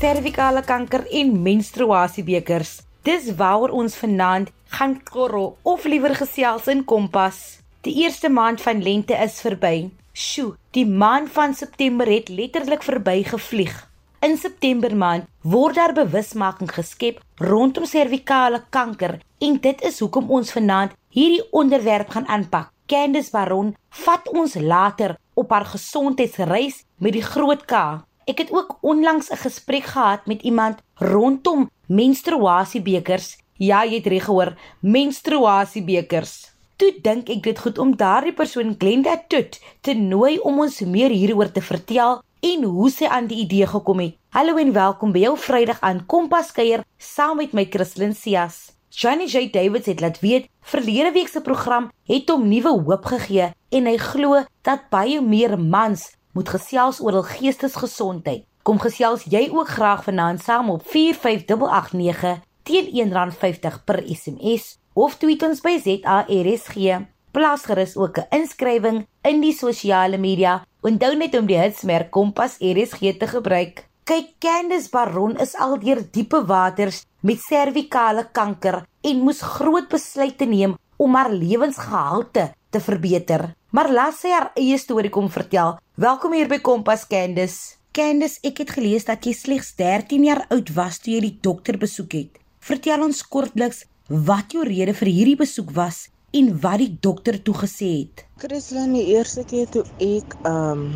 servikale kanker en menstruasiebekers. Dis waaroor ons vanaand gaan korrel of liewer gesels in Kompas. Die eerste maand van lente is verby. Sjoe, die maand van September het letterlik verby gevlieg. In September maand word daar bewusmaking geskep rondom servikale kanker en dit is hoekom ons vanaand hierdie onderwerp gaan aanpak. Candice Baron vat ons later op haar gesondheidsreis met die groot K. Ek het ook onlangs 'n gesprek gehad met iemand rondom menstruasiebekers. Ja, jy het reg gehoor, menstruasiebekers toe dink ek dit goed om daardie persoon Glenda Tut te nooi om ons meer hieroor te vertel en hoe sy aan die idee gekom het. Hallo en welkom by jou Vrydag aan Kompas kuier saam met my Christlyn Cias. Johnny J Davids het laat weet verlede week se program het hom nuwe hoop gegee en hy glo dat baie meer mans moet gesels oor hul geestesgesondheid. Kom gesels jy ook graag vanaand saam op 45889 teen R1.50 per SMS of tweet ons by ZARSG. Plaas gerus ook 'n inskrywing in die sosiale media. Onthou net om die hitsmerk Kompas RSG te gebruik. Kyk, Candice Baron is aldeer diepe waters met servikale kanker en moes groot besluite neem om haar lewensgehalte te verbeter. Maar laat sy haar eie storie kom vertel. Welkom hier by Kompas Candice. Candice, ek het gelees dat jy slegs 13 jaar oud was toe jy die dokter besoek het. Vertel ons kortliks wat jou rede vir hierdie besoek was en wat die dokter toe gesê het. Christlyn, die eerste keer toe ek ehm um,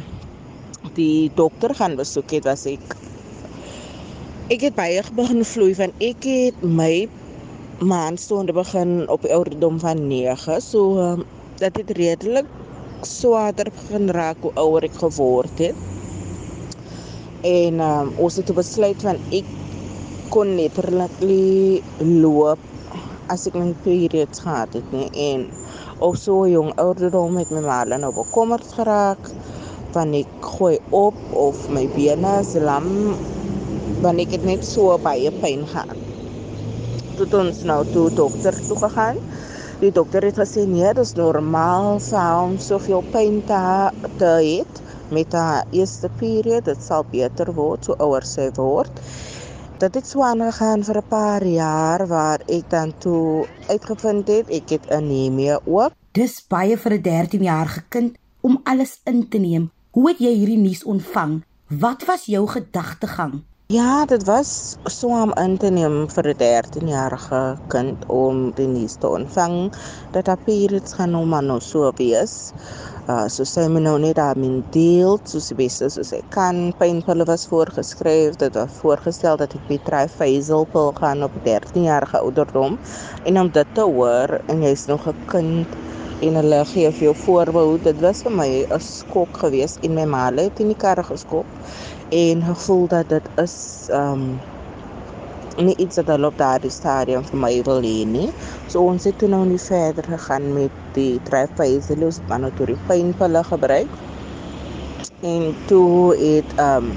die dokter gaan besoek het, was ek ek het baie begin vloei van ek het my maandstonde begin op die ouderdom van 9, so um, dat dit redelik swaarder begin raak hoe ouer ek geword het. En um, ons het besluit van ek kon letterlik loop as ek my periods gehad het nie en of so jong ouderdom het my mal nou bekommerd geraak van ek gooi op of my bene is lam want ek het net so baie pyn gehad. Toe ons nou toe dokter toe gegaan. Die dokter het gesê nee, dit is normaal vir hom soveel pyn te, te hê met haar eerste periode, dit sal beter word so ouer sy word dit het so aangegaan vir 'n paar jaar waar ek dan toe uitgevind het ek het anemie ook. Dis baie vir 'n 13-jarige kind om alles in te neem. Hoe het jy hierdie nuus ontvang? Wat was jou gedagtegang? Ja, dit was so om in te neem vir 'n 13-jarige kind om die nuus te ontvang dat haar periods gaan nou maar nou so wees. Uh, so sy moet nou net daarin deel soos die beste soos sy kan. Pynpille was voorgeskryf. Dit was voorgestel dat ek met trifazel pil gaan op 13 jarige ouderdom. En om dit te hoor en jy's nog 'n kind en hulle gee vir jou voorbehou, dit was vir my 'n skok geweest en my ma het in die kar geskop en gevoel dat dit is um nie iets wat hulle op daardie stadium vir my wil hê nie. So ons het toe nou nie verder gegaan met die trifazelus manotori pynpille gebruik. En toe het um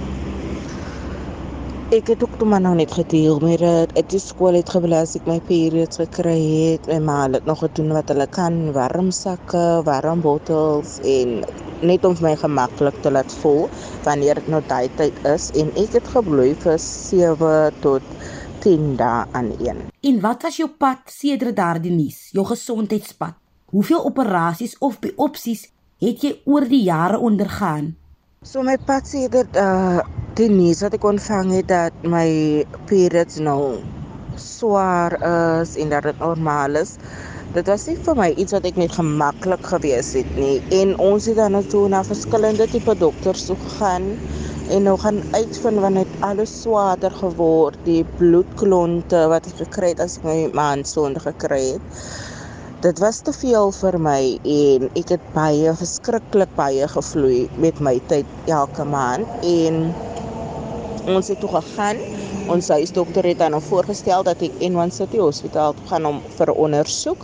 ek het ook toe maar nou net gedeel met dit. Ek het skool het geblaas ek my periods gekry het. My ma het nog gedoen wat hulle kan, warm sakke, warm bottels en net om my gemaklik te laat voel wanneer dit nou daai tyd is en ek het gebloei vir 7 tot 10 dae aan een. En wat was jou pad sedert daardie nuus? Jou gesondheidspad? Hoeveel operasies of biopsies het jy oor die jare ondergaan? So my pad sedert uh die nuus wat ek ontvang het dat my periods nou swaar is en dat dit normaal is. Dit was nie vir my iets wat ek net gemaklik gewees het nie. En ons het dan nou toe na verskillende tipe dokters toe gegaan en nou gaan uitvind wanneer dit alles swaarder geword die bloedklonte wat ek gekry het as ek my maansonde gekry het dit was te veel vir my en ek het baie verskriklik baie gevloei met my tyd elke maand en ons het toe gegaan ons huisdokter het dan nou voorgestel dat ek in One City Hospitaal gaan om vir ondersoek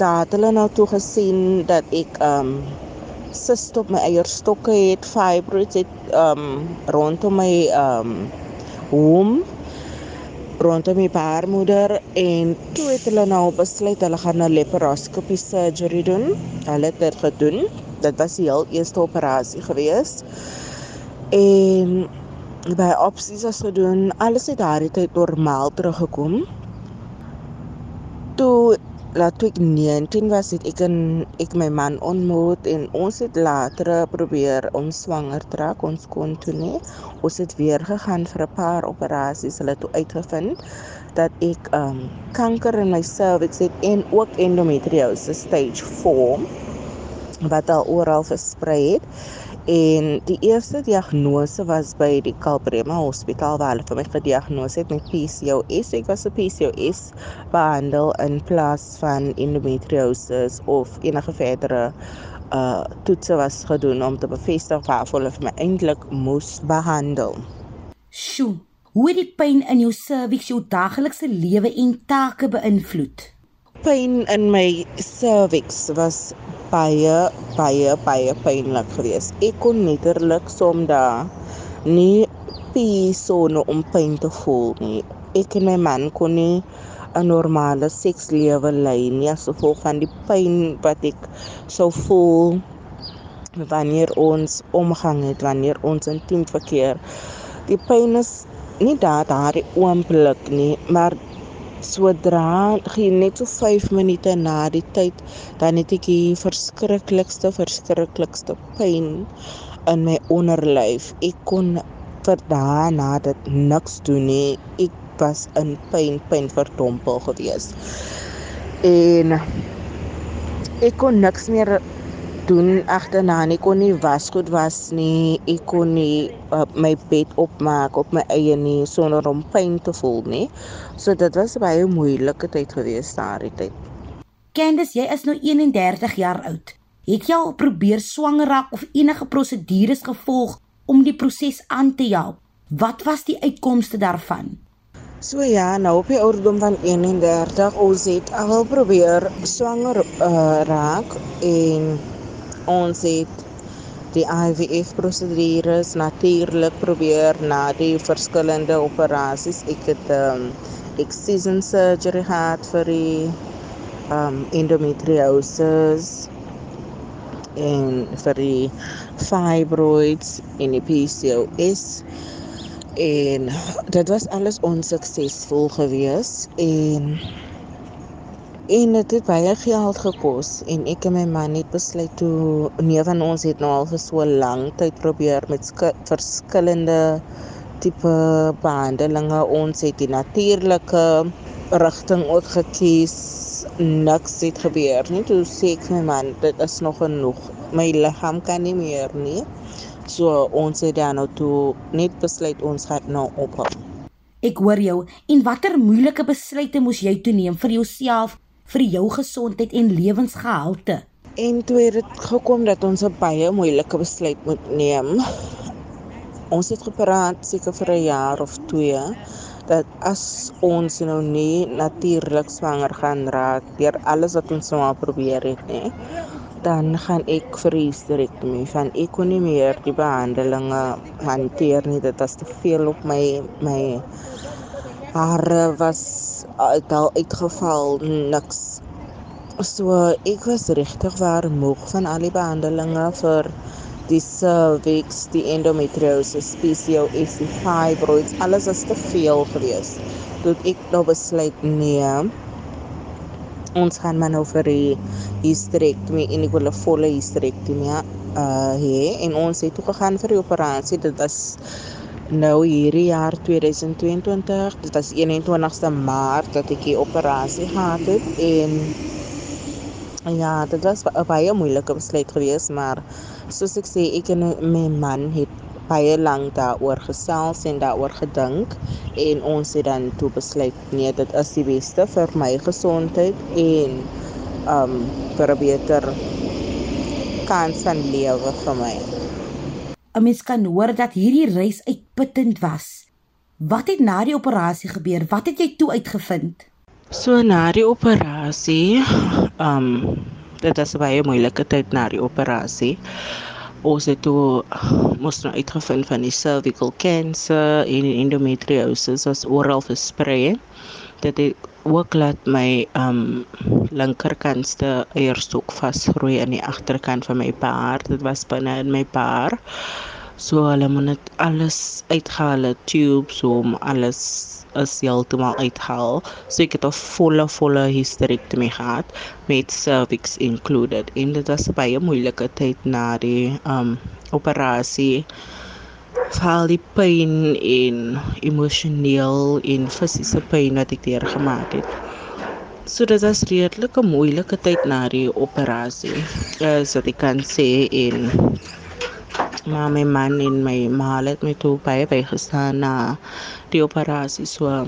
daar het hulle nou toe gesien dat ek um cyst op my eierstokke het, fibroids het um rondom my um womb rondom my baarmoeder en toe het hulle nou besluit hulle gaan 'n laparoscopy surgery doen. Hulle het dit gedoen. Dit was die heel eerste operasie gewees. En by opsies as gedoen. Alles het daardie tyd normaal teruggekom. Toe laat ek 19 was het ek en ek my man ontmoet en ons het later probeer om swanger te raak ons kon toe nie ons het weer gegaan vir 'n paar operasies hulle het uitgevind dat ek um kanker in my cervix het en ook endometriose stage 4 wat al oral versprei het En die eerste diagnose was by die Kalbrema Hospitaal waar hulle vir my gediagnoseer het met PCOS. Ek was 'n PCOS behandel in plaas van endometriosis of enige verdere uh toetse was gedoen om te bevestig waarvoor hulle vir my eintlik moes behandel. Sjoe, hoe het die pyn in jou cervix jou daaglikse lewe en take beïnvloed? Pyn in my cervix was baie baie baie pynlik geweest. Ek kon letterlik som daar nie piesone om pyn te voel nie. Ek en my man kon nie 'n normale sekslewe lei nie as gevolg van die pyn wat ek sou voel wanneer ons omgang het, wanneer ons intiem verkeer. Die pyn is nie daar daardie oomblik nie, maar sodra net so 5 minute na die tyd dan het ek die verskriklikste verskriklikste pyn in my onderlyf. Ek kon vir daarna dit niks doen nie. Ek was in pyn, pyn verdompel gewees. En ek kon niks meer doen agterna nie kon nie wasgoed was nie ek kon nie uh, my bed opmaak op my eie nie sonder om pyn te voel nie. So dit was baie moeilike tyd gewees daardie tyd. Candice jy is nou 31 jaar oud. Het jy al probeer swanger raak of enige prosedures gevolg om die proses aan te help? Wat was die uitkomste daarvan? So ja, nou op die ouderdom van 31, ons het al probeer swanger uh, raak en ons het die IVF prosedures natuurlik probeer na die verskillende operasies. Ek het um excision surgery gehad vir die um endometriosis en vir die fibroids en die PCOS en dit was alles onsuksesvol geweest en En dit het baie geld gekos en ek en my man het besluit toe nee van ons het nou al vir so lank tyd probeer met verskillende tipe behandelinge. Ons het die natuurlike rigting ook gekies. Niks het gebeur nie. Toe sê ek my man dit is nog genoeg. My liggaam kan nie meer nie. So ons het dan nou toe net besluit ons gaan nou ophou. Ek hoor jou. En watter moeilike besluite moes jy toe neem vir jouself vir jou gesondheid en lewensgehalte. En toe het dit gekom dat ons 'n baie moeilike besluit moet neem. Ons het gepraat seker vir 'n jaar of 2 dat as ons nou nie natuurlik swanger gaan raak deur alles wat ons nou al probeer het nie, dan gaan ek vir hysterektomie van ek kon nie meer die behandelinge hanteer nie. Dit was te veel op my my hare was het al uitgeval niks. So ek was regtig waar moeg van al die behandelinge vir die cervix, die endometriosis, PCOS, die fibroids, alles was te veel geweest. Toe ek nou besluit nee. Ons gaan maar nou vir die hysterektomie en ek wil 'n volle hysterektomie uh hê en ons het toe gegaan vir die operasie. Dit was nou hierdie jaar 2022 dit was 21ste maart dat ek die operasie gehad het en ja dit was baie moeilike besluit geweest maar soos ek sê ek en my man het baie lank daaroor gesels en daaroor gedink en ons het dan toe besluit nee dit is die beste vir my gesondheid en um vir 'n beter kans van lewe vir my 'n mens kan hoor dat hierdie reis uitputtend was. Wat het na die operasie gebeur? Wat het jy toe uitgevind? So na die operasie, um dit was baie moeilike tyd na die operasie. Ons het toe moes nou uitgevind van die cervical cancer en endometriosis was oral versprei. Dit het ook laat my um linkerkantste eierstok vasgroei in die agterkant van my baar. Dit was binne in my baar. So hulle moet dit alles uitgehaal, tubes om alles is heeltemal uithaal. So ek het 'n volle volle hysterektomie gehad met cervix included. En dit was baie moeilike tyd na die um operasie. Val die pyn en emosioneel en fisiese pyn wat ek deurgemaak het. So dit was redelik 'n moeilike tyd na die operasie. Uh, so ek kan sê en maar my man en my ma het my toe baie bygestaan na die operasie so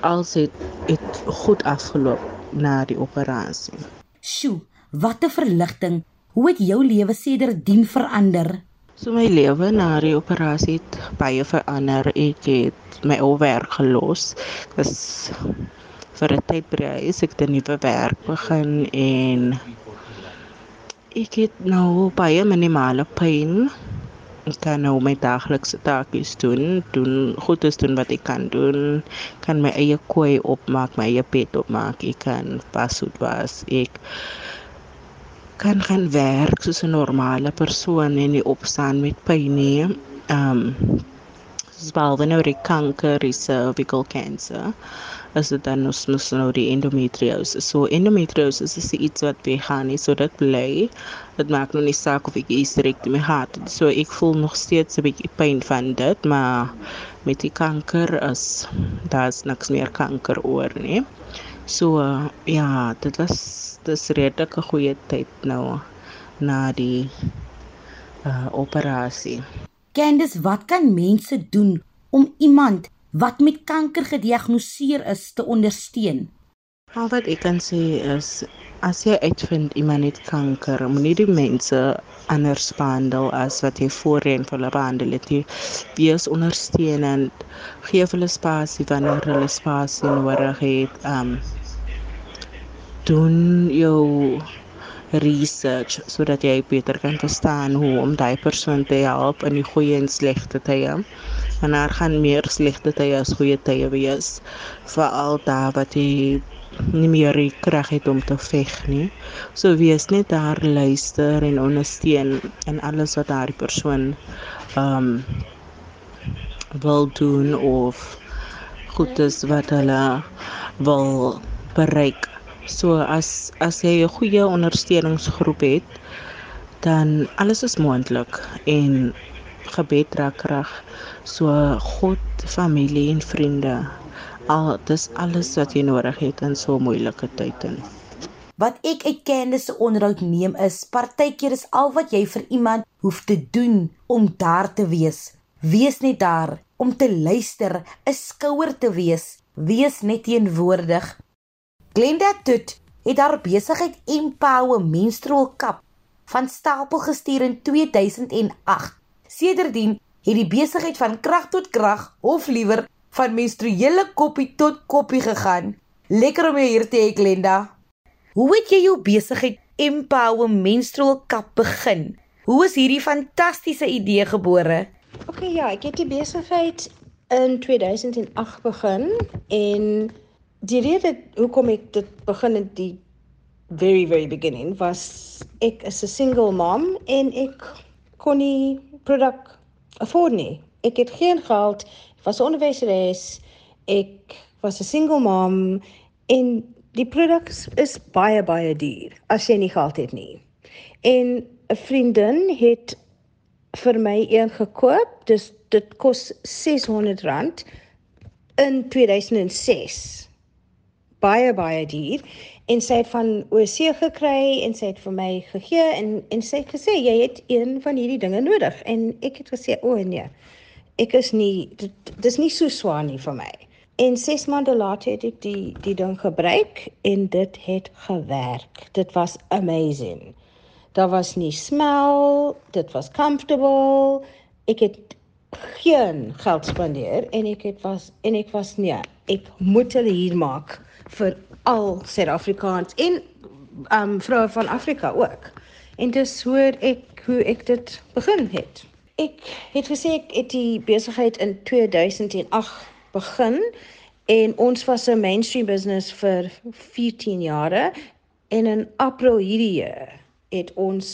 als het het goed afgeloop na die operasie. Sjoe, wat 'n verligting. Hoe het jou lewe sedertdien verander? So my lewe na die operasie het baie verander. Ek het my ou werk gelos. Dis vir 'n tyd is ek 'n nuwe werk begin en ek het nou baie minimale pyn. Ek kan nou my daglikse take doen, doen goed is doen wat ek kan doen. Kan my eie kooi opmaak, my eie bed opmaak. Ek kan wasgoed was. Ek kan gaan werk soos 'n normale persoon en nie opstaan met pyn nie. Um behalwe nou die kanker, die cervical cancer is dit dan ons mos nou die endometriosis. So endometriosis is iets wat weggaan nie, so dit bly. Dit maak nou nie saak of ek hysterektomie gehad het. So ek voel nog steeds 'n bietjie pyn van dit, maar met die kanker is daar's niks meer kanker oor nie. So uh, ja, dit was dis redelik 'n goeie tyd nou na die uh, operasie. Candice, wat kan mense doen om iemand wat met kanker gediagnoseer is te ondersteun? Al wat ek kan sê is as jy uitvind iemand het kanker, moenie die mense anders behandel as wat jy voorheen vir hulle behandel het. Wees ondersteunend, gee hulle spasie wanneer hulle spasie nodig het. Um doen jou research sodat jy beter kan verstaan hoe om daai persoon te help in die goeie en slegte tye. En daar gaan meer slegte tye as goeie tye wees. Veral daar wat jy nie meer die krag het om te veg nie. So wees net daar luister en ondersteun in alles wat daai persoon um wil doen of goed is wat hulle wil bereik So as as jy 'n goeie ondersteuningsgroep het, dan alles is moontlik en gebed dra krag. So God, familie en vriende, al dis alles wat jy nodig het in so 'n moeilike tyd in. Wat ek uit kennis se onderhoud neem is, partykeer is al wat jy vir iemand hoef te doen om daar te wees. Wees net daar om te luister, 'n skouer te wees, wees net teenwoordig Glenda Tut het haar besigheid Empower Menstrual Cup van stapel gestuur in 2008. Sedertdien het die besigheid van krag tot krag of liewer van menstruele koppie tot koppie gegaan. Lekker om jou hier te hê, Glenda. Hoe het jy jou besigheid Empower Menstrual Cup begin? Hoe is hierdie fantastiese idee gebore? OK ja, ek het die besigheid in 2008 begin en die rede hoekom ek dit begin in die very very beginning was ek is 'n single mom en ek kon nie produk afford nie. Ek het geen geld. Was onderwyseres. Ek was 'n single mom en die produk is baie baie duur as jy nie geld het nie. En 'n vriendin het vir my een gekoop. Dis dit kos R600 in 2006 baie baie duur en sy het van OC gekry en sy het vir my gegee en en sy het gesê jy het een van hierdie dinge nodig en ek het gesê o nee ek is nie dit dis nie so swaar nie vir my en 6 maande later het ek die die ding gebruik en dit het gewerk dit was amazing daar was nie smell dit was comfortable ek het geen geld spandeer en ek het was en ek was nee ek moet hulle hier maak vir al Suid-Afrikaans en um vroue van Afrika ook. En dis hoe ek hoe ek dit begin het. Ek het gesê ek het die besigheid in 2008 begin en ons was 'n mainstream business vir 14 jare en in April hierdie jaar het ons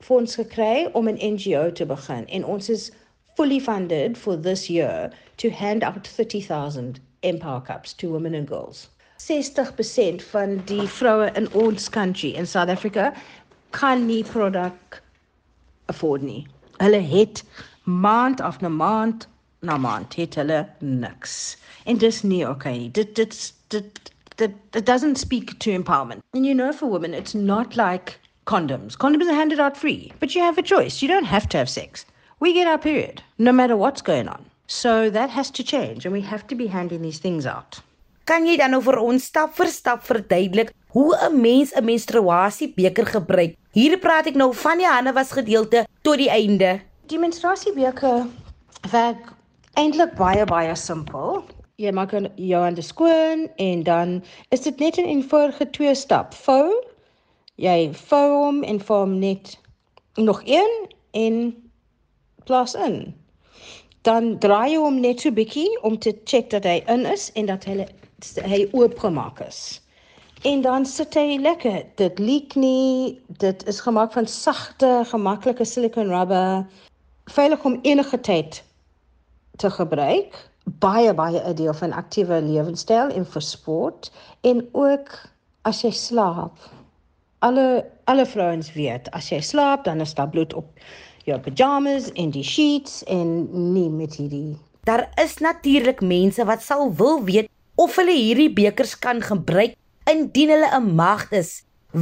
fonds gekry om 'n NGO te begin en ons is fully funded for this year to hand out 30,000 Empower Cups to women and girls. 60% van die vroue in ons country in South Africa kan nie produk afford nie. Hulle het maand af na maand na maand het hulle niks. En dis nie okay nie. Dit dit dit that that doesn't speak to empowerment. And you know, for women, it's not like condoms. Condoms are handed out free, but you have a choice. You don't have to have sex. We get our period, no matter what's going on. So that has to change, and we have to be handing these things out. Kan jy dan nou vir ons stap vir stap verduidelik hoe 'n mens 'n menstruasiebeker gebruik? Hier praat ek nou van die hande was gedeelte tot die einde. Die menstruasiebeker werk eintlik baie baie simpel jy maak jou hande skoon en dan is dit net 'n eenvoudige twee stap. Vou. Jy vou hom en vorm net nog een en plaas in. Dan draai jy hom net so bietjie om te check dat hy in is en dat hy hy oopgemaak is. En dan sit hy lekker. Dit leek nie. Dit is gemaak van sagte, gemaklike silicone rubber. Veilig om enige tyd te gebruik baie baie 'n deel van aktiewe lewenstyl en vir sport en ook as jy slaap. Alle alle vrouens weet as jy slaap dan is daar bloed op jou pyjamas en die sheets en nie met hierdie. Daar is natuurlik mense wat sal wil weet of hulle hierdie bekers kan gebruik indien hulle 'n maagd is.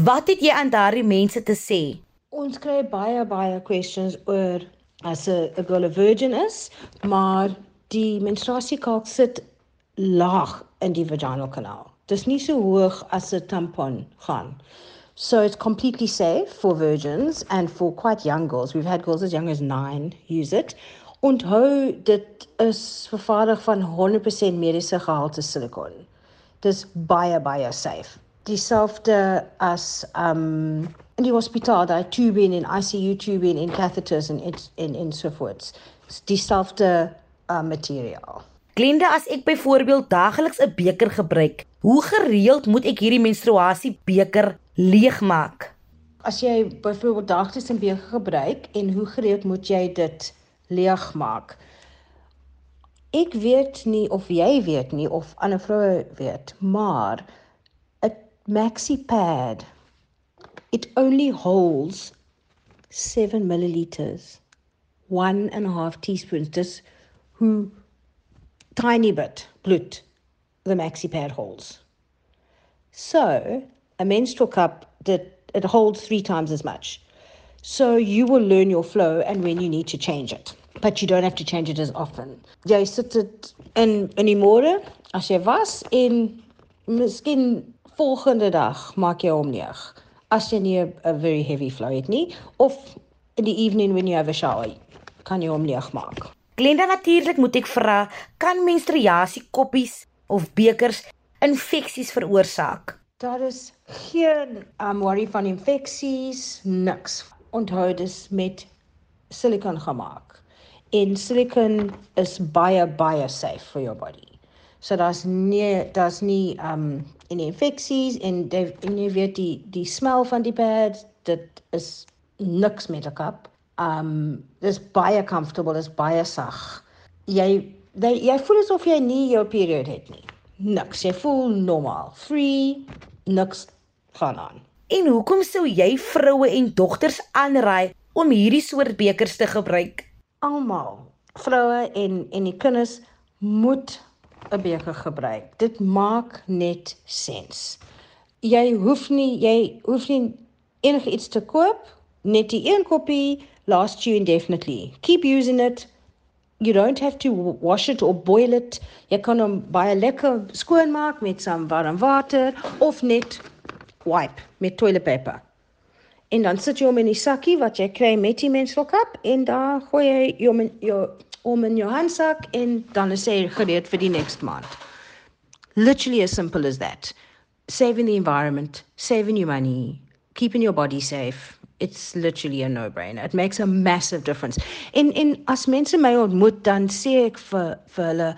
Wat het jy aan daardie mense te sê? Ons kry baie baie questions oor as 'n girl a virgin is, maar die menstruasiekalk sit laag in die vaginal kanaal. Dis nie so hoog as 'n tampon gaan. So it's completely safe for virgins and for quite young girls. We've had girls as young as 9 use it. Onthou dit is vervaardig van 100% mediese gehalte silikon. Dis baie baie safe. Dieselfde as um in die hospitaal, daai tubing en ICU tubing en catheters en en en so voort. Dieselfde uh, materiaal. Glenda, as ek byvoorbeeld daagliks 'n beker gebruik, hoe gereeld moet ek hierdie menstruasiebeker leegmaak? As jy byvoorbeeld daagliks 'n beker gebruik en hoe gereeld moet jy dit leegmaak? Ek weet nie of jy weet nie of ander vroue weet, maar 'n maxi pad it only holds 7 milliliters. 1 and a half teaspoons. Dis who tiny bit blood the maxi pad holds. So a menstrual cup that it holds three times as much. So you will learn your flow and when you need to change it. But you don't have to change it as often. Jy sit dit in in die môre as jy was en miskien volgende dag maak jy hom leeg. As jy nie 'n very heavy flow het nie of in die evening when you have a shower kan jy hom leeg maak. Glenda natuurlik moet ek vra, kan menstruasie koppies of bekers infeksies veroorsaak? Daar is geen um worry van infeksies, niks. Onthou dis met silikon gemaak. En silikon is baie baie safe for your body. So daar's nie daar's nie um en infeksies en en jy weet die die smell van die pad, dit is niks met 'n kap um dis baie comfortable, dis baie sag. Jy jy, jy voel asof jy nie jou period het nie. Niks, jy voel normaal, free, niks gaan aan. En hoekom sou jy vroue en dogters aanraai om hierdie soort bekers te gebruik? Almal, vroue en en die kinders moet 'n beker gebruik. Dit maak net sens. Jy hoef nie jy hoef nie enige iets te koop, net die een koppie lasts you indefinitely. Keep using it. You don't have to wash it or boil it. Jy kan hom baie lekker skoon maak met some warm water of net wipe met toilet paper. En dan sit jy hom in die sakkie wat jy kry met die menstrual cup en dan gooi jy hom in jou om in jou handsak en dan is hy gereed vir die next maand. Literally as simple as that. Saving the environment, saving your money, keeping your body safe it's literally a no-brainer. It makes a massive difference. In in as mense my ontmoet dan sê ek vir vir hulle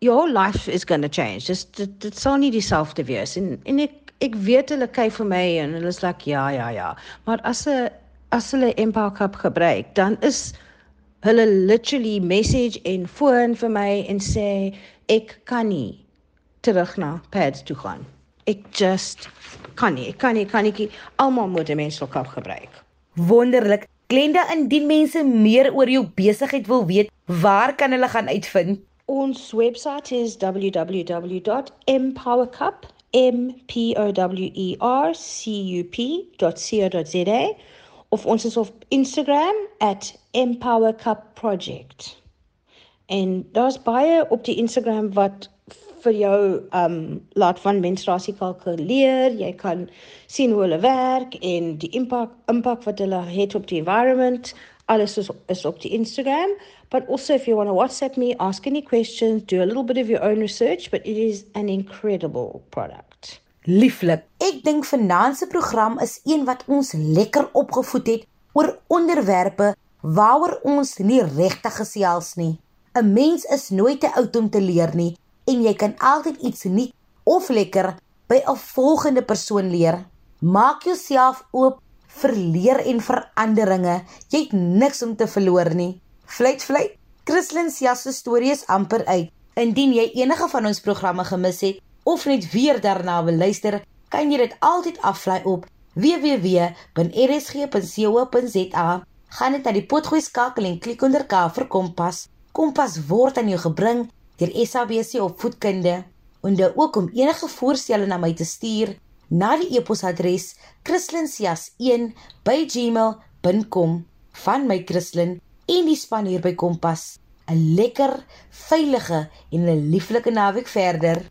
your life is going to change. Just dit, dit sal nie dieselfde wees en en ek ek weet hulle kyk vir my en hulle is like ja ja ja. Maar as 'n as hulle Empower Cup gebruik, dan is hulle literally message en foon vir my en sê ek kan nie terug na pads toe gaan. Ek just kan nie, ek kan nie, kan nie almal moet 'n menstrual cup gebruik. Wonderlik. Glenda, indien mense meer oor jou besigheid wil weet, waar kan hulle gaan uitvind? Ons webwerf is www.empowercup m p o w e r c u p.co.za of ons is op Instagram @empowercupproject. En daar's baie op die Instagram wat vir jou um laat van menstruasie kalkuleer. Jy kan sien hoe hulle werk en die impak impak wat hulle het op die environment. Alles is, is op die Instagram. But also if you want to WhatsApp me, ask any questions, do a little bit of your own research, but it is an incredible product. Lieflik. Ek dink finansie program is een wat ons lekker opgevoed het oor onderwerpe waaroor ons nie regtig gesels nie. 'n Mens is nooit te oud om te leer nie en jy kan altyd iets nuut of lekker by 'n volgende persoon leer. Maak jouself oop vir leer en veranderinge. Jy het niks om te verloor nie. Fluit fluit. Christlyn se storie is amper uit. Indien jy enige van ons programme gemis het of net weer daarna wil luister, kan jy dit altyd aflaai op www.rsg.co.za. Gaan net na die potgooi skakel en klik onder K vir Kompas. Kompas word aan jou gebring deur SABC opvoedkunde onder ook om enige voorstelle na my te stuur na die e-posadres christlincias1@gmail.com van my Christlyn en die span hier by Kompas. 'n lekker, veilige en 'n lieflike naweek verder